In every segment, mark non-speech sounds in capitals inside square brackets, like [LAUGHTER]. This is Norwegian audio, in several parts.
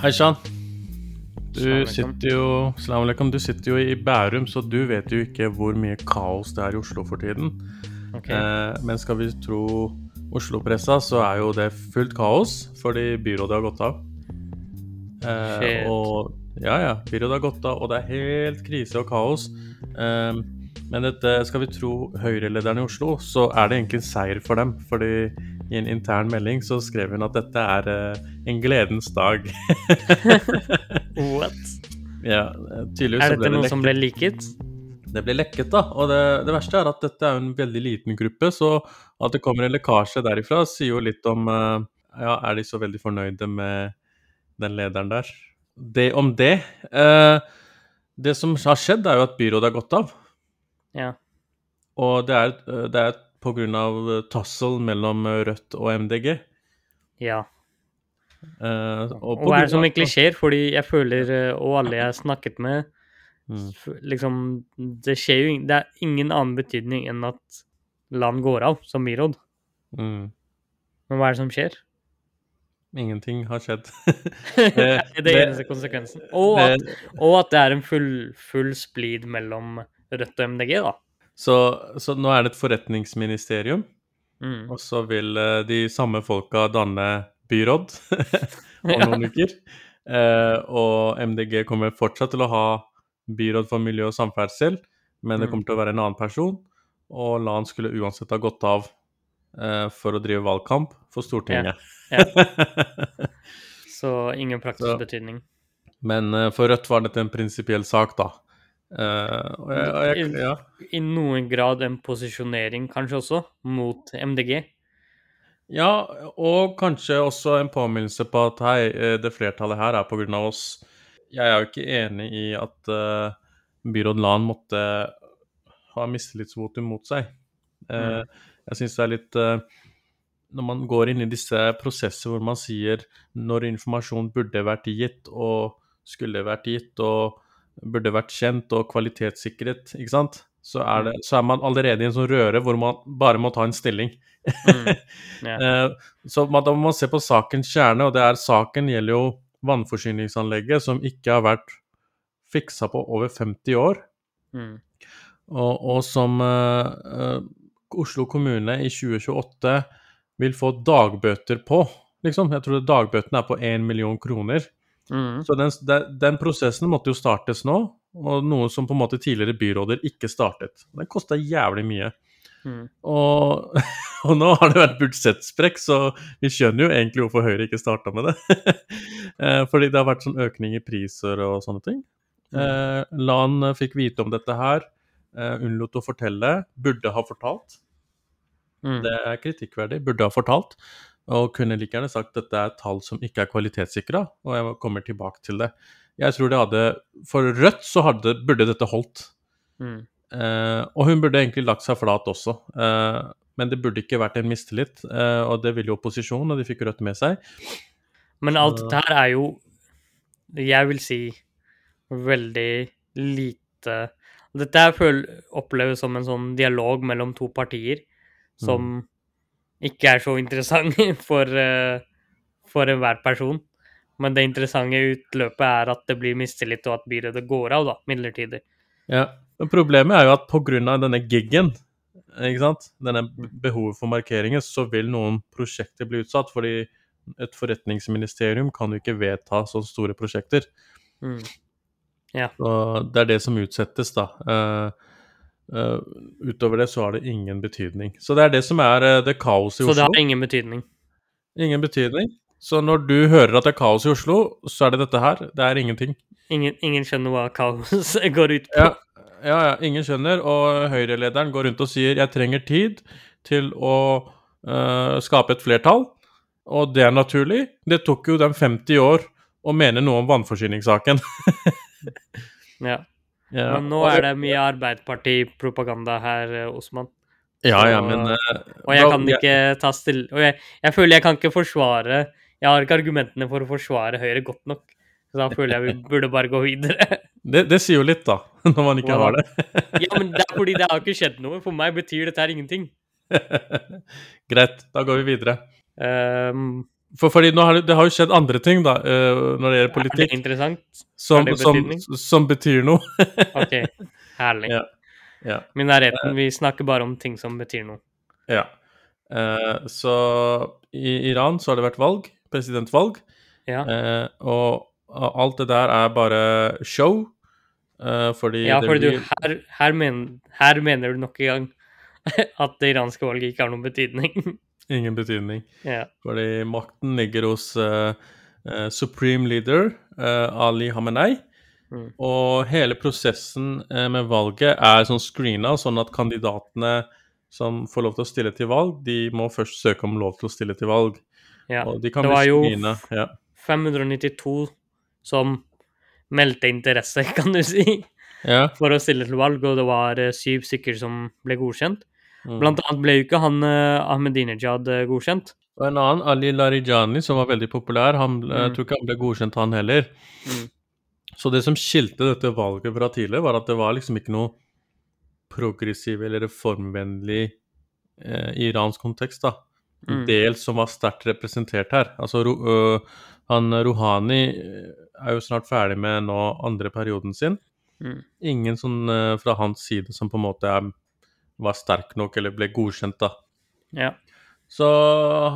Hei sann. Du sitter jo Salam alaikum. Du sitter jo i Bærum, så du vet jo ikke hvor mye kaos det er i Oslo for tiden. Okay. Eh, men skal vi tro Oslo-pressa, så er jo det fullt kaos fordi byrådet har gått av. Eh, og Ja, ja. Byrådet har gått av, og det er helt krise og kaos. Eh, men dette, skal vi tro Høyre-lederen i Oslo, så er det egentlig en seier for dem. fordi i en intern melding så skrev hun at dette er eh, en gledens dag. [LAUGHS] [LAUGHS] What? ja, tydeligvis Er dette det noe lekket. som ble liket? Det ble lekket, da. Og det, det verste er at dette er en veldig liten gruppe, så at det kommer en lekkasje derifra, sier jo litt om eh, Ja, er de så veldig fornøyde med den lederen der? Det om det. Eh, det som har skjedd, er jo at byrådet har gått av. Ja. Og det er, eh, det er på grunn av tassel mellom eh, Rødt og MDG. ja. Uh, Og og er det som egentlig skjer? Fordi jeg føler, eh, og alle jeg har snakket med, Mm. liksom Det skjer jo Det er ingen annen betydning enn at land går av som byråd. Mm. Men hva er det som skjer? Ingenting har skjedd. [LAUGHS] [LAUGHS] det er det det- eneste konsekvensen. Og at, Det- og at det er en full, full splid mellom Rødt og MDG, da. Så, så nå er det et forretningsministerium. Mm. Og så vil eh, de samme folka danne byråd [LAUGHS] om noen uker. Uh, og MDG kommer fortsatt til å ha byråd for miljø og samferdsel, men det Mm. kommer til å være en annen person. Og Lan skulle uansett ha gått av uh, for å drive valgkamp for Stortinget. [LAUGHS] Så ingen praktisk betydning. men uh, for Rødt var dette en prinsipiell sak, da. Eh, og jeg, og jeg, ja. I noen grad en posisjonering, kanskje også, mot MDG. Ja, og kanskje også en påminnelse på at hei, eh, det flertallet her er pga. oss. Jeg er jo ikke enig i at uh, byråd Lan måtte ha mistillitsvotum mot seg. Mm. Jeg syns det er litt Når man går inn i disse prosesser hvor man sier når informasjon burde vært gitt og skulle vært gitt og burde vært kjent og kvalitetssikret, ikke sant, så er, det, så er man allerede i en sånn røre hvor man bare må ta en stilling. Mm. [LAUGHS] Eh, Så man, da må man se på sakens kjerne, og det er saken gjelder jo vannforsyningsanlegget som ikke har vært fiksa på over 50 år, Mm. og, og som uh, uh, Oslo kommune i 2028 vil få dagbøter på. Liksom. Jeg tror dagbøtene er på 1 million kroner. Mm. Så den, den, prosessen måtte jo startes nå, og noe som på en måte tidligere byråder ikke startet. Den kosta jævlig mye. Mm. Og, [LAUGHS] og nå har det vært budsjettsprekk, så vi skjønner jo egentlig hvorfor Høyre ikke starta med det. [LAUGHS] Eh, Fordi det har vært sånn økning i priser og sånne ting. Eh, Lan fikk vite om dette her, eh, unnlot å fortelle, burde ha fortalt. Mm. Det er kritikkverdig, burde ha fortalt. Og kunne like gjerne sagt at dette er tall som ikke er kvalitetssikra, og jeg kommer tilbake til det. Jeg tror det hadde For Rødt så hadde, burde dette holdt. Mm. Eh, og hun burde egentlig lagt seg flat også. Eh, men det burde ikke vært en mistillit, eh, og det ville jo opposisjonen, og de fikk Rødt med seg. Men alt dette her er jo, jeg vil si, veldig lite Dette oppleves som en sånn dialog mellom to partier som ikke er så interessant [LAUGHS] for, eh, for enhver person. Men det interessante utløpet er at det blir mistillit, og at byrådet går av, da, midlertidig. Ja. Men problemet er jo at pga. denne giggen, ikke sant, denne behovet for markeringer, så vil noen prosjekter bli utsatt. Fordi et forretningsministerium kan jo ikke vedta så store prosjekter. Mm. Og det er det som utsettes, da. Eh, eh, utover det så har det ingen betydning. Så det er det som er uh, det kaoset i Oslo. Så det har ingen betydning. Ingen betydning. Så når du hører at det er kaos i Oslo, så er det dette her. Det er ingenting. Ingen, ingen skjønner hva kaos [LAUGHS] går ut på. Ja, ja, ja ingen skjønner. Og Høyre-lederen går rundt og sier 'jeg trenger tid til å uh, skape et flertall'. Og det er naturlig. Det tok jo dem 50 år å mene noe om vannforsyningssaken. [LAUGHS] Ja. Ja, Men nå er det mye Arbeiderparti-propaganda her, eh, Osman. Ja, ja, men eh, Og jeg kan ikke ta stille Og jeg, jeg føler jeg kan ikke forsvare Jeg har ikke argumentene for å forsvare Høyre godt nok. Så da føler jeg vi [LAUGHS] burde bare gå videre. det, det sier jo litt, da, [LAUGHS] når man ikke wow. har det. Ja, men det er fordi det har ikke skjedd noe. For meg betyr dette her ingenting. [LAUGHS] Greit, da går vi videre. Ehm, For fordi nå har det, det har jo skjedd andre ting, da, eh, når det gjelder Er det politikk, som, det som, som betyr noe. [LAUGHS] OK, herlig. Ja. Ja. Minaretten, vi snakker bare om ting som betyr noe. Ja. Eh, så i Iran så har det vært valg, presidentvalg, Ja, eh, og alt det der er bare show. eh, fordi ja det for du, blir her, her, men, her mener du nok en gang [LAUGHS] at det iranske valget ikke har noen betydning. [LAUGHS] ingen betydning. Yeah. Fordi makten ligger hos uh, uh, supreme leader uh, Ali Hamenei. Mm. Og hele prosessen med valget er sånn screena, sånn at kandidatene som får lov til å stille til valg, de må først søke om lov til å stille til valg. ja. Og de kan Det var jo. Ja. 592 som meldte interesse, [LAUGHS] kan du si, ja. for å stille til valg, og det var syv stykker som ble godkjent. Mm. Blant annet ble jo ikke han uh, Ahmedinejad eh, godkjent. Og en annen, Ali Larijani, som var veldig populær, han, mm. jeg tror ikke han ble godkjent, han heller. Mm. Så det som skilte dette valget fra tidligere, var at det var liksom ikke noe progressiv eller reformvennlig eh, iransk kontekst, da. Mm. Del som var sterkt representert her. Altså, Ro, øh, han Rouhani øh, er jo snart ferdig med nå andre perioden sin. Mm. Ingen sånn øh, fra hans side som på en måte er, var sterk nok eller ble godkjent, da. Ja. Så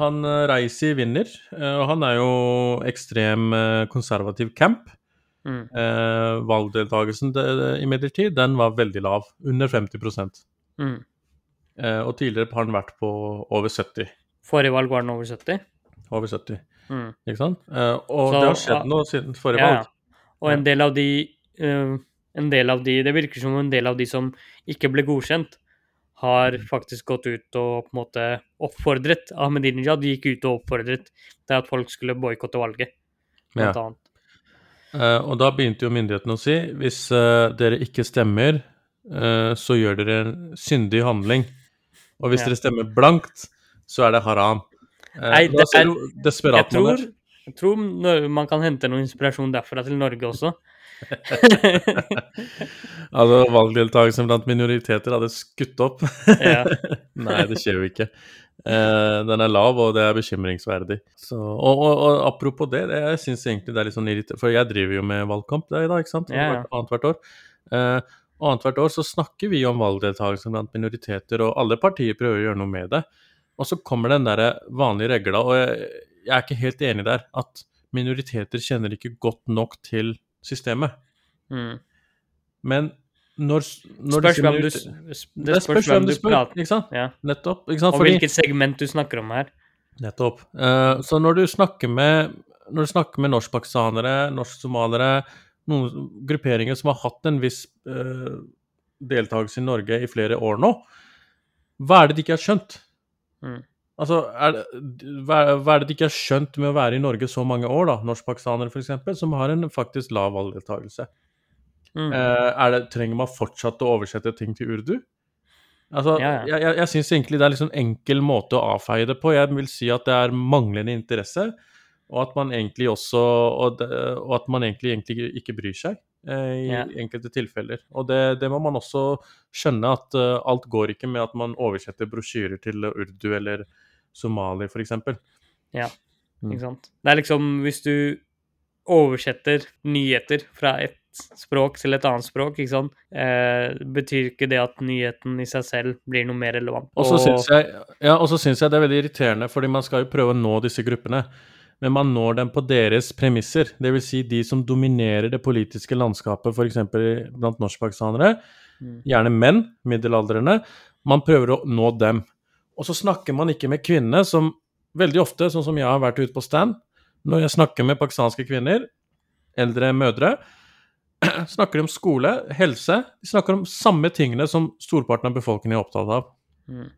han reiser Reisi vinner, øh, og han er jo ekstrem øh, konservativ camp. Mm. Eh, valgdeltakelsen imidlertid, den var veldig lav, under 50 Mm. eh, Og tidligere har han vært på over 70. Forrige valg var den over 70. Over 70, Mm. ikke sant? Eh, og Så, det har skjedd noe siden forrige Ja, valg. ja. Og en del av de eh, En del av de Det virker som en del av de som ikke ble godkjent, har faktisk gått ut og på en måte oppfordret Ahmedinejad gikk ut og oppfordret til at folk skulle boikotte valget, Ja. annet. Uh, og da begynte jo myndighetene å si hvis uh, dere ikke stemmer, uh, så gjør dere en syndig handling. Og hvis Ja. dere stemmer blankt, så er det haram. Nei, det er- desperat Jeg tror, man er. jeg tror man kan hente noe inspirasjon derfra til Norge også. [LAUGHS] Altså, valgdeltakelsen blant minoriteter hadde skutt opp. [LAUGHS] Nei, det skjer jo ikke. Eh, den er lav, og det er bekymringsverdig. Så, og, og, og apropos det, det jeg syns egentlig det er litt sånn irriterende For jeg driver jo med valgkamp det i dag, ikke sant? Hvert- Annethvert år. Og annethvert år så snakker vi om valgdeltakelsen blant minoriteter, og alle partier prøver å gjøre noe med det. Og så kommer den der vanlige regla, og jeg, jeg er ikke helt enig der, at minoriteter kjenner ikke godt nok til systemet. Mm. Men når, når Spørs hvem du, det spørs hvem du prater ikke sant? ja. Nettopp. Ikke sant? Og Fordi, hvilket segment du snakker om her. nettopp. Uh, så når du snakker med når du snakker med norskpakistanere, norsk-somalere, noen grupperinger som har hatt en viss uh, deltakelse i Norge i flere år nå, hva er det de ikke har skjønt? Mm. Altså, er det, hva, er- det de ikke har skjønt med å være i Norge så mange år, da, norskpakistanere f.eks., som har en faktisk lav valgdeltakelse? Mm. Eh, er det, trenger man fortsatt å oversette ting til urdu? Altså, Ja, ja. Jeg, jeg, jeg syns egentlig det er liksom en enkel måte å avfeie det på. Jeg vil si at det er manglende interesse, og at man egentlig også Og, det, og at man egentlig, egentlig ikke bryr seg eh, i Ja. enkelte tilfeller. Og det, det må man også skjønne, at uh, alt går ikke med at man oversetter brosjyrer til urdu eller somali, f.eks. Ja, Mm. ikke sant. Det er liksom hvis du oversetter nyheter fra et språk til et annet språk, ikke sant, eh, betyr ikke det at nyheten i seg selv blir noe mer relevant. Og så syns jeg, ja, jeg det er veldig irriterende, fordi man skal jo prøve å nå disse gruppene. Men man når dem på deres premisser. Dvs. Si de som dominerer det politiske landskapet, f.eks. blant norskpakistanere. Mm. Gjerne menn, middelaldrende. Man prøver å nå dem. Og så snakker man ikke med kvinnene, som veldig ofte, sånn som jeg har vært ute på stand Når jeg snakker med pakistanske kvinner, eldre mødre, [CLEARS THROAT] snakker de om skole, helse De snakker om samme tingene som storparten av befolkningen er opptatt av. Mm.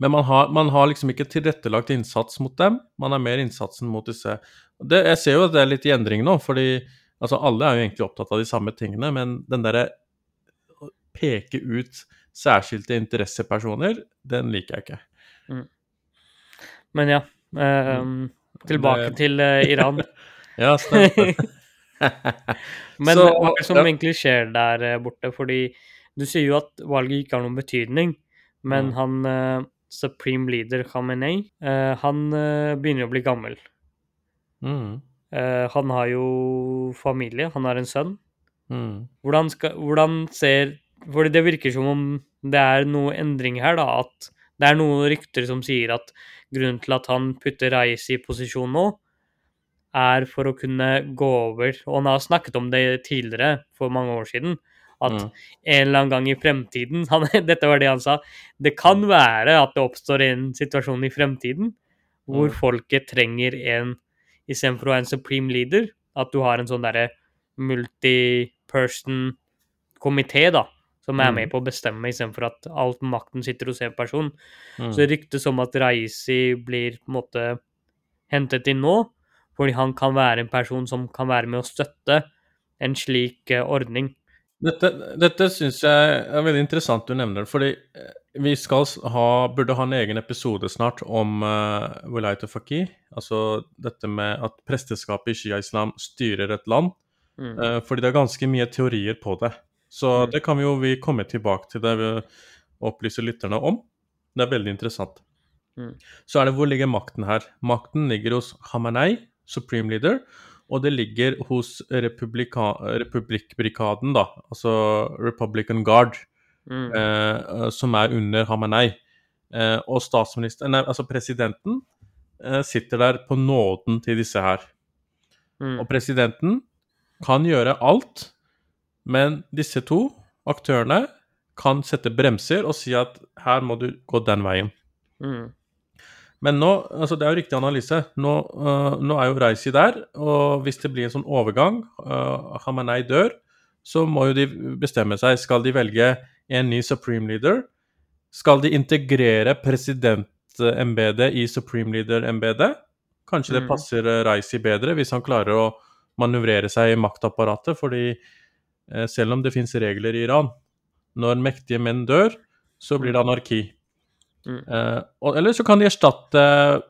Men man har, man har liksom ikke tilrettelagt innsats mot dem. Man har mer innsatsen mot disse det, Jeg ser jo at det er litt i endring nå, fordi altså, alle er jo egentlig opptatt av de samme tingene, men den derre peke ut særskilte interessepersoner, den liker jeg ikke. Men ja, eh, tilbake Det- til eh, Iran. [LAUGHS] Ja, stemmer. [LAUGHS] Men Så, hva som ja. egentlig skjer der eh, borte? Fordi du sier jo at valget ikke har noen betydning, men Mm. han eh, supreme leader Khamenei, eh, han eh, begynner å bli gammel. Mm. Han har jo familie, han har en sønn. Mm. Hvordan, skal, hvordan ser Fordi det virker som om det er noe endring her, da. At det er noen rykter som sier at grunnen til at han putter Reis i posisjon nå, er for å kunne gå over Og han har snakket om det tidligere, for mange år siden. At Mm. en eller annen gang i fremtiden [LAUGHS] han, Dette var det han sa. Det kan være at det oppstår en situasjon i fremtiden hvor Mm. folket trenger en Istedenfor å ha en supreme leader, at du har en sånn derre multi-person-komité, da, som er Mm. med på å bestemme, istedenfor at alt makten sitter hos en person. Mm. Så det ryktes om at Raisi blir på en måte hentet inn nå, fordi han kan være en person som kan være med å støtte en slik eh, ordning. Dette, dette syns jeg er veldig interessant du nevner fordi eh, vi skal ha, burde ha en egen episode snart om uh, Wilayat al-Faqih, altså dette med at presteskapet i Shia-islam styrer et land, Mm. Uh, fordi det er ganske mye teorier på det. Så Mm. det kan vi jo vi komme tilbake til det ved å opplyse lytterne om. Det er veldig interessant. Mm. Så er det hvor ligger makten her? Makten ligger hos Hamanei, supreme leader, og det ligger hos republikkbrikaden, da, altså Republican Guard, Mm. eh, som er under Hamanei. Eh, og statsministeren, nei, altså presidenten, eh, sitter der på nåden til disse her. Mm. Og presidenten kan gjøre alt, men disse to aktørene kan sette bremser og si at her må du gå den veien. Mm. Men nå, altså det er jo riktig analyse. Nå, uh, nå er jo Reisi der, og hvis det blir en sånn overgang, uh, Hamanei dør, så må jo de bestemme seg. Skal de velge en ny supreme leader? Skal de integrere presidentembetet i supreme leader-embetet? Kanskje det Mhm. passer uh, Reisi bedre hvis han klarer å manøvrere seg i maktapparatet, fordi selv om det fins regler i Iran, når mektige menn dør, så blir det anarki. Mm. Eh, eller så kan de erstatte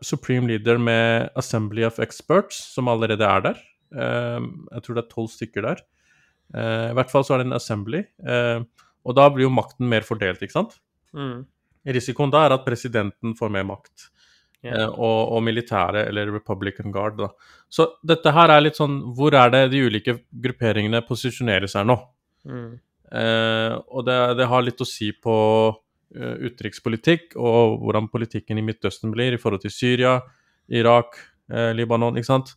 Supreme Leader med Assembly of Experts, som allerede er der. Eh, jeg tror det er tolv stykker der. Eh, I hvert fall så er det en Assembly. Eh, og da blir jo makten mer fordelt, ikke sant? Mm. Risikoen da er at presidenten får mer makt. Ja. Eh, og, og militære, eller Republican Guard, da. Så dette her er litt sånn Hvor er det de ulike grupperingene posisjonerer seg nå? Mm. Eh, og det, det har litt å si på uh, utenrikspolitikk og hvordan politikken i Midtøsten blir i forhold til Syria, Irak, eh, Libanon, ikke sant?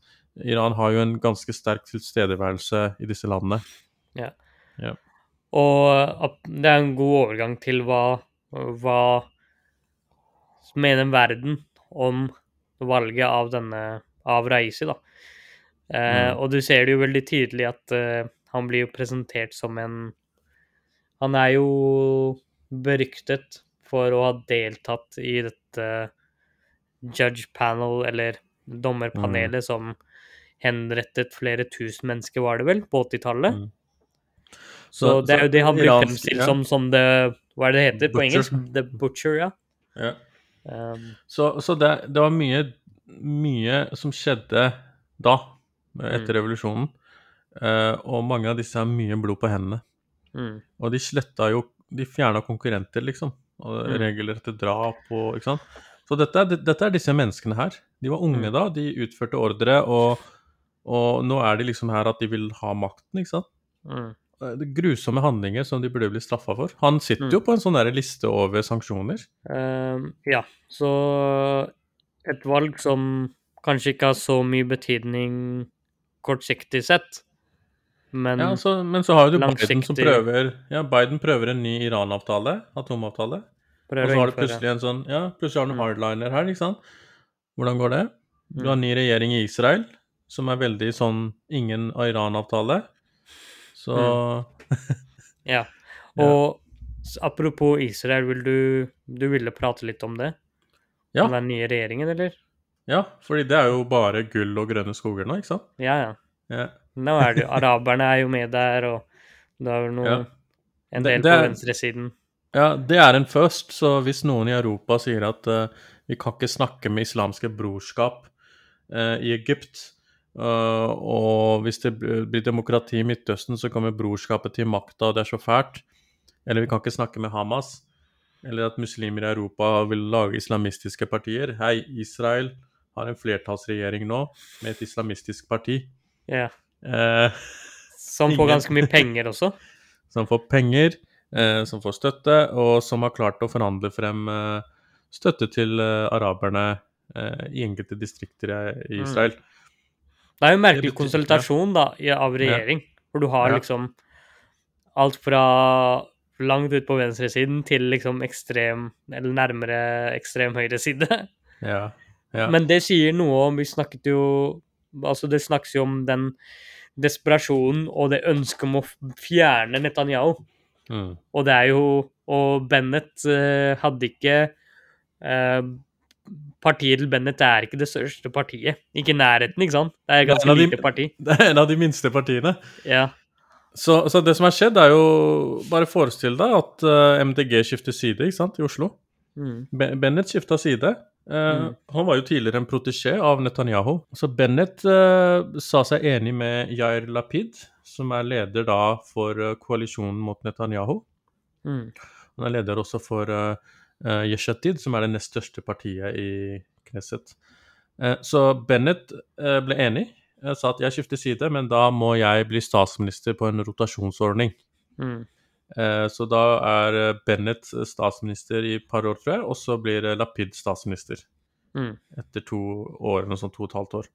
Iran har jo en ganske sterk tilstedeværelse i disse landene. Og det er en god overgang til hva, hva mener verden om valget av denne av Reisi, da. Eh, Mm. Og du ser det jo veldig tydelig at eh, han blir jo presentert som en Han er jo beryktet for å ha deltatt i dette judge panel, eller dommerpanelet, som henrettet flere tusen mennesker, var det vel, på 80-tallet. Mm. Så, det er jo det han blir fremstilt ja. som som det Hva er det det heter på engelsk? The Butcher, ja. Ja. Um, Så, så det, det var mye, mye som skjedde da, etter Mm. revolusjonen. Uh, og mange av disse har mye blod på hendene. mm, Og de sletta jo De fjerna konkurrenter, liksom. Og Mm. regelrette drap og Ikke sant. Så dette, dette er disse menneskene her. De var unge Mm. da, de utførte ordre, og, og nå er de liksom her at de vil ha makten, ikke sant. mm, grusomme handlinger som de burde bli straffa for. Han sitter Mm. jo på en sånn der liste over sanksjoner. Uh, ja, så et valg som kanskje ikke har så mye betydning kortsiktig sett, men Ja, så, men så har jo du Biden som prøver Ja, Biden prøver en ny Iran-avtale, atomavtale. prøver Og så har du plutselig en sånn Ja, plutselig har du en Mm. hardliner her, ikke sant. Hvordan går det? Du Mm. har en ny regjering i Israel, som er veldig sånn ingen av Iran-avtale. Så Mm. [LAUGHS] Ja. Og apropos Israel, vil du Du ville prate litt om det? Ja. Om den nye regjeringen, eller? ja, fordi det er jo bare gull og grønne skoger nå, ikke sant? Ja, ja. Ja. Nå er det jo Araberne er jo med der, og det er jo noe Ja. En del det på er- venstresiden. ja, det er en først, så hvis noen i Europa sier at uh, vi kan ikke snakke med islamske brorskap uh, i Egypt, eh, og hvis det blir demokrati i Midtøsten, så kommer brorskapet til makta, og det er så fælt, eller vi kan ikke snakke med Hamas, eller at muslimer i Europa vil lage islamistiske partier. Hei, Israel har en flertallsregjering nå med et islamistisk parti. Ja. Uh, Som får ganske mye penger også. [LAUGHS] som får penger, uh, som får støtte, og som har klart å forhandle frem eh, støtte til araberne i enkelte distrikter i- Israel. Mm. Det er jo en merkelig konsultasjon da, av regjering, hvor du har Ja. liksom alt fra langt ut på venstresiden til liksom ekstrem, eller nærmere ekstrem høyreside. [LAUGHS] Ja. ja. Men det sier noe om Vi snakket jo Altså, det snakkes jo om den desperasjonen og det ønsket om å fjerne Netanyahu. Mm. Og det er jo Og Bennett uh, hadde ikke eh, Partiet til Bennett er ikke det største partiet. Ikke i nærheten, ikke sant? Det er et ganske av de- parti. [LAUGHS] Det er en av de minste partiene. Ja. Så, så det som har skjedd, er jo Bare forestill deg at uh, MDG skifter side ikke sant, i Oslo. Mm. Be Bennett skifta side. Uh, Mm. Han var jo tidligere en protesjé av Netanyahu. Så Bennett uh, sa seg enig med Yair Lapid, som er leder da for eh, koalisjonen mot Netanyahu. Mm. Han er leder også for uh, Yeshatid, som er det nest største partiet i Knesset. Eh, så Bennett eh, ble enig, Jeg sa at jeg skifter side, men da må jeg bli statsminister på en rotasjonsordning. Mm. Eh, Så da er eh, Bennett statsminister i et par år, tror jeg, og så blir eh, Lapid statsminister Mm. etter to år, noe sånt to og et halvt år.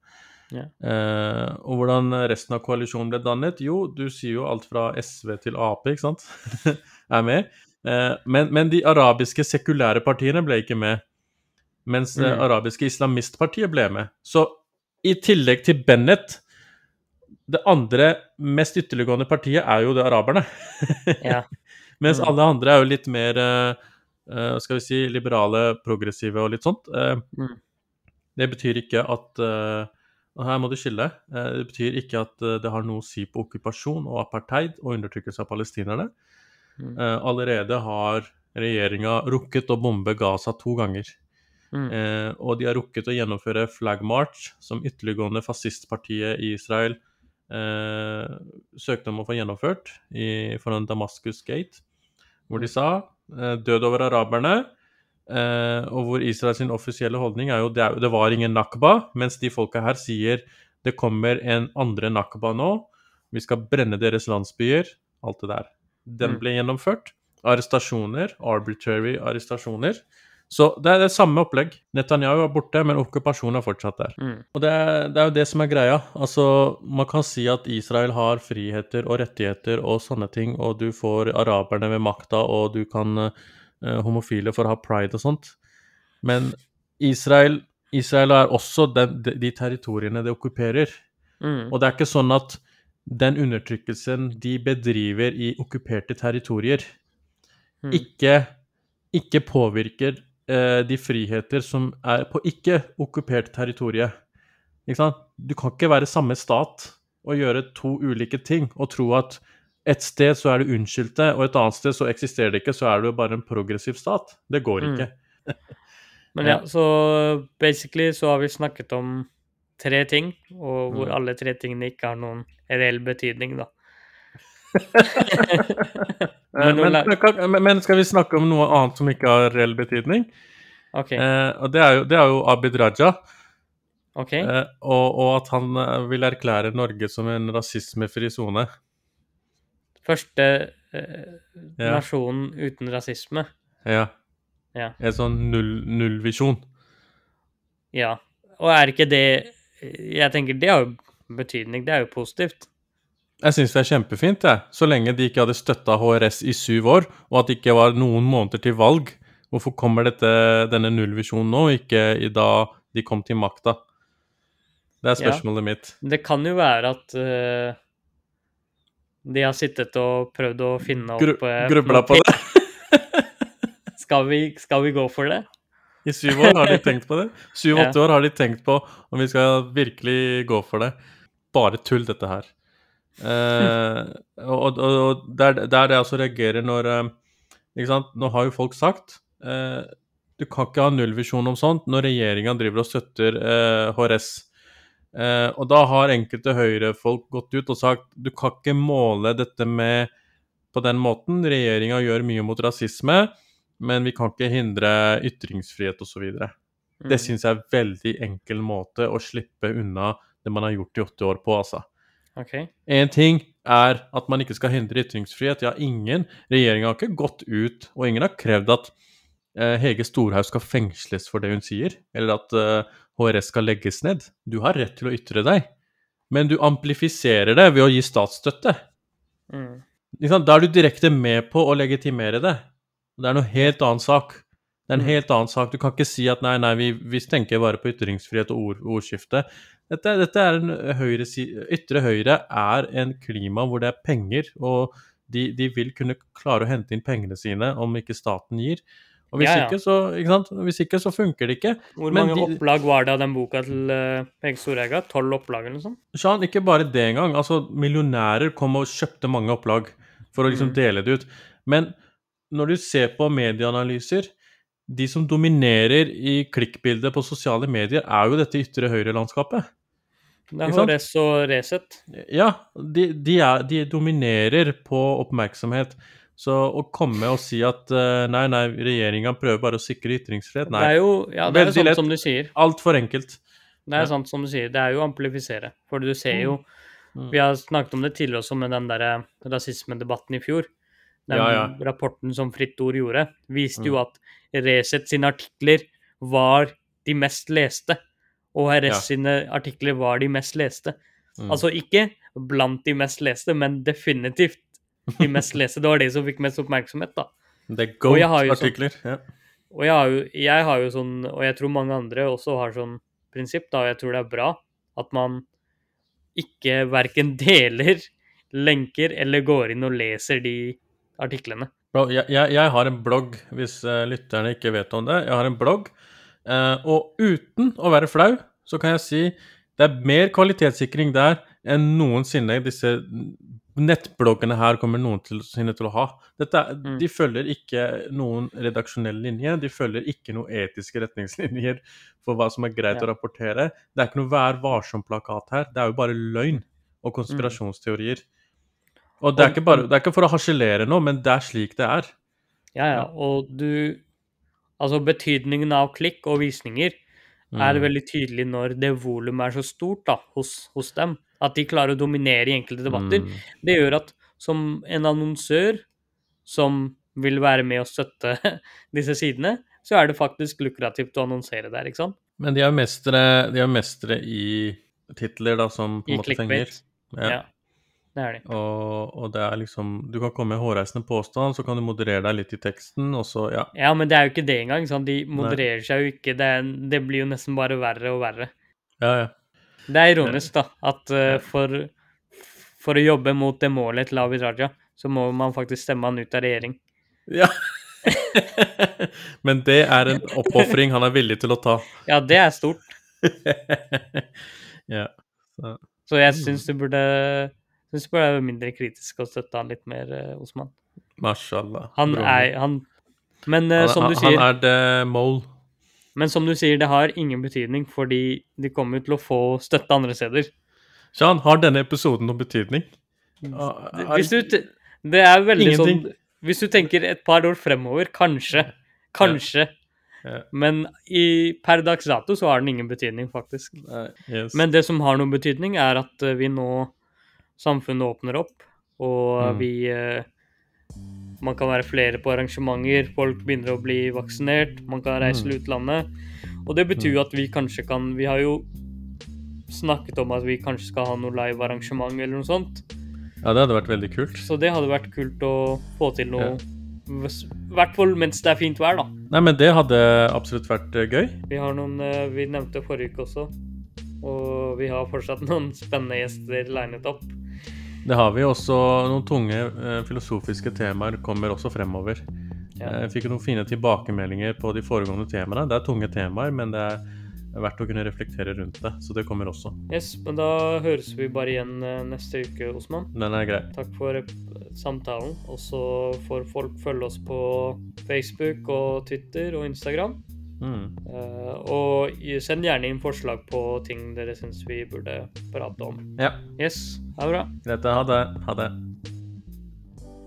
Yeah. Eh, og hvordan resten av koalisjonen ble dannet? Jo, du sier jo alt fra SV til Ap, ikke sant? [LAUGHS] er med. Eh, men, men de arabiske sekulære partiene ble ikke med. Mens det Mm. arabiske islamistpartiet ble med. Så i tillegg til Bennett Det andre mest ytterliggående partiet er jo det araberne. Ja. [LAUGHS] Mens Mm. alle andre er jo litt mer eh, eh, skal vi si, liberale, progressive og litt sånt. Eh, Mm. Det betyr ikke at eh, Og her må du skille. eh, det betyr ikke at eh, det har noe å si på okkupasjon og apartheid og undertrykkelse av palestinerne. Mm. Eh, allerede har regjeringa rukket å bombe Gaza to ganger. Mm. Eh, og de har rukket å gjennomføre Flag March, som ytterliggående fascistpartiet i Israel eh, søkte om å få gjennomført i, foran Damaskus Gate, hvor de sa eh, 'død over araberne'. Eh, og hvor Israel sin offisielle holdning er jo det, det var ingen nakba, mens de folka her sier det kommer en andre nakba nå. Vi skal brenne deres landsbyer. Alt det der. Den Mm. ble gjennomført. Arrestasjoner. Arbitrary arrestasjoner. Så det er det samme opplegg. Netanyahu er borte, men okkupasjonen er fortsatt der. Mm. Og det er, det er jo det som er greia. Altså, man kan si at Israel har friheter og rettigheter og sånne ting, og du får araberne ved makta, og du kan eh, homofile for å ha pride og sånt. Men Israel, Israel er også den, de, de territoriene det okkuperer. Mm. Og det er ikke sånn at den undertrykkelsen de bedriver i okkuperte territorier, Mm. ikke, ikke påvirker eh, de friheter som er på ikke-okkupert territorium. Ikke? Du kan ikke være samme stat og gjøre to ulike ting og tro at et sted så er du unnskyldte, og et annet sted så eksisterer det ikke, så er du bare en progressiv stat. Det går Mm. ikke. [LAUGHS] Men Ja. ja, så basically så har vi snakket om tre ting, og hvor Mm. alle tre tingene ikke har noen reell betydning, da. [LAUGHS] Eh, Men, men, men- men skal vi snakke om noe annet som ikke har reell betydning? OK. Eh, og det er, jo, det er jo Abid Raja. ok. Eh, og, og at han eh, vil erklære Norge som en rasismefri sone. Første eh, Ja. nasjonen uten rasisme. Ja. Ja. En sånn null, nullvisjon. Ja. Og er ikke det Jeg tenker det har jo betydning. Det er jo positivt. Jeg syns det er kjempefint, jeg. Så lenge de ikke hadde støtta HRS i syv år, og at det ikke var noen måneder til valg. Hvorfor kommer dette, denne nullvisjonen nå, ikke i da de kom til makta? Det er Ja. spørsmålet mitt. Det kan jo være at uh, de har sittet og prøvd å finne opp Gru, eh, grubla på det. Skal vi, skal vi gå for det? I syv år har de [LAUGHS] tenkt på det. Syv-åtte år har de tenkt på om vi skal virkelig gå for det. Bare tull, dette her. Eh, og, og, og det er det er det jeg også reagerer når eh, Ikke sant, nå har jo folk sagt eh, Du kan ikke ha nullvisjon om sånt når regjeringa driver og støtter eh, HRS. Eh, og da har enkelte høyrefolk gått ut og sagt du kan ikke måle dette med på den måten. Regjeringa gjør mye mot rasisme, men vi kan ikke hindre ytringsfrihet osv. Det Mm. syns jeg er en veldig enkel måte å slippe unna det man har gjort i åtte år på, altså. Okay. En ting er at man ikke skal hindre ytringsfrihet. Ja, ingen Regjeringa har ikke gått ut, og ingen har krevd at eh, Hege Storhaug skal fengsles for det hun sier, eller at eh, HRS skal legges ned. Du har rett til å ytre deg, men du amplifiserer det ved å gi statsstøtte. Mm. Da er du direkte med på å legitimere det. Det er noe helt annen sak. Det er en Mm. helt annen sak. Du kan ikke si at nei, nei, vi, vi tenker bare på ytringsfrihet og ord, ordskifte. Dette, dette er en høyre, Ytre høyre er en klima hvor det er penger, og de, de vil kunne klare å hente inn pengene sine om ikke staten gir. Og hvis, Ja, ja. Ikke, så, ikke sant? hvis ikke, så funker det ikke. Hvor Men mange de- opplag var det av den boka til uh, Storega? Storhaug? Tolv opplag eller noe sånt? Sean, ikke bare det engang. Altså, millionærer kom og kjøpte mange opplag for å liksom Mm. dele det ut. Men når du ser på medieanalyser De som dominerer i klikkbildet på sosiale medier, er jo dette ytre høyre-landskapet. Det er? HRS og Resett. Ja, de, de, er, de dominerer på oppmerksomhet. Så å komme og si at eh, nei, nei, regjeringa prøver bare å sikre ytringsfrihet Det er jo ja, det er sant lett. som du sier. altfor enkelt. Det er Ja. sant som du sier. Det er jo å amplifisere. For du ser jo Mm. Vi har snakket om det tidligere også med den der rasismedebatten i fjor. Den Ja, ja. rapporten som Fritt Ord gjorde, viste Mm. jo at Resett sine artikler var de mest leste. Og RS Ja. sine artikler var de mest leste. Mm. Altså ikke blant de mest leste, men definitivt de mest [LAUGHS] leste. Det var de som fikk mest oppmerksomhet, da. det er jo sånn- GOAT-artikler. Ja. Og jeg har, jo, jeg har jo sånn, og jeg tror mange andre også har sånn prinsipp, da, og jeg tror det er bra, at man ikke verken [LAUGHS] deler lenker eller går inn og leser de artiklene. Jeg, jeg, jeg har en blogg, hvis eh, lytterne ikke vet om det. Jeg har en blogg, eh, og uten å være flau, så kan jeg si det er mer kvalitetssikring der enn noensinne disse nettbloggene her kommer noensinne til å ha. Dette, Mm. De følger ikke noen redaksjonell linje, de følger ikke noen etiske retningslinjer for hva som er greit Ja. å rapportere. Det er ikke noe Vær varsom-plakat her, det er jo bare løgn og konspirasjonsteorier. Og det er, ikke bare, det er ikke for å harselere nå, men det er slik det er. Ja, ja, og du Altså, betydningen av klikk og visninger er Mm. veldig tydelig når det volumet er så stort da, hos, hos dem. At de klarer å dominere i enkelte debatter. Mm. Det gjør at som en annonsør som vil være med og støtte [LAUGHS] disse sidene, så er det faktisk lukrativt å annonsere der, ikke sant? Men de er mestere, de er mestere i titler, da, som på en I måte fenger. clickbait. Ja. Ja. Det er de. Og, og det er liksom Du kan komme med hårreisende påstand, så kan du moderere deg litt i teksten, og så Ja. Ja, men det er jo ikke det engang. Sant? De modererer seg jo ikke. Det, er, det blir jo nesten bare verre og verre. Ja, ja. Det er ironisk, da, at uh, for, for å jobbe mot det målet til Abid Raja, så må man faktisk stemme han ut av regjering. ja. [LAUGHS] Men det er en oppofring han er villig til å ta. Ja, det er stort. [LAUGHS] ja. Så. Så jeg syns du burde synes du burde være mindre kritisk og støtte han litt mer, eh, Osman. Mashallah. Han broren er han Men eh, han, som du han, sier, han er the mole. men som du sier, det har ingen betydning, fordi de kommer jo til å få støtte andre steder. Sean, har denne episoden noen betydning? Ah, Hvis du Det er veldig Ingenting. sånn Hvis du tenker et par år fremover, kanskje. Kanskje. Ja. Men i, per dags dato så har den ingen betydning, faktisk. Yes. Men det som har noen betydning, er at eh, vi nå Samfunnet åpner opp, og Mm. vi eh, Man kan være flere på arrangementer, folk begynner å bli vaksinert, man kan reise Mm. til utlandet. Og det betyr jo at vi kanskje kan Vi har jo snakket om at vi kanskje skal ha noe live-arrangement eller noe sånt. Ja, det hadde vært veldig kult. Så det hadde vært kult å få til noe. I hvert fall mens det er fint vær, da. Nei, men det hadde absolutt vært eh, gøy. Vi har noen eh, Vi nevnte forrige uke også. Og vi har fortsatt [LAUGHS] noen spennende gjester linet opp. Det har vi også. Noen tunge eh, filosofiske temaer kommer også fremover. Ja. Jeg fikk noen fine tilbakemeldinger på de foregående temaene. Det er tunge temaer, men det er verdt å kunne reflektere rundt det. Så det kommer også. Yes, men da høres vi bare igjen eh, neste uke, Osman. Den er grei. Takk for eh, samtalen. Og så får folk følge oss på Facebook og Twitter og Instagram. Mm. Eh, og send gjerne inn forslag på ting dere syns vi burde prate om. Ja, Yes, ha det bra. greit. Ha det. Ha det.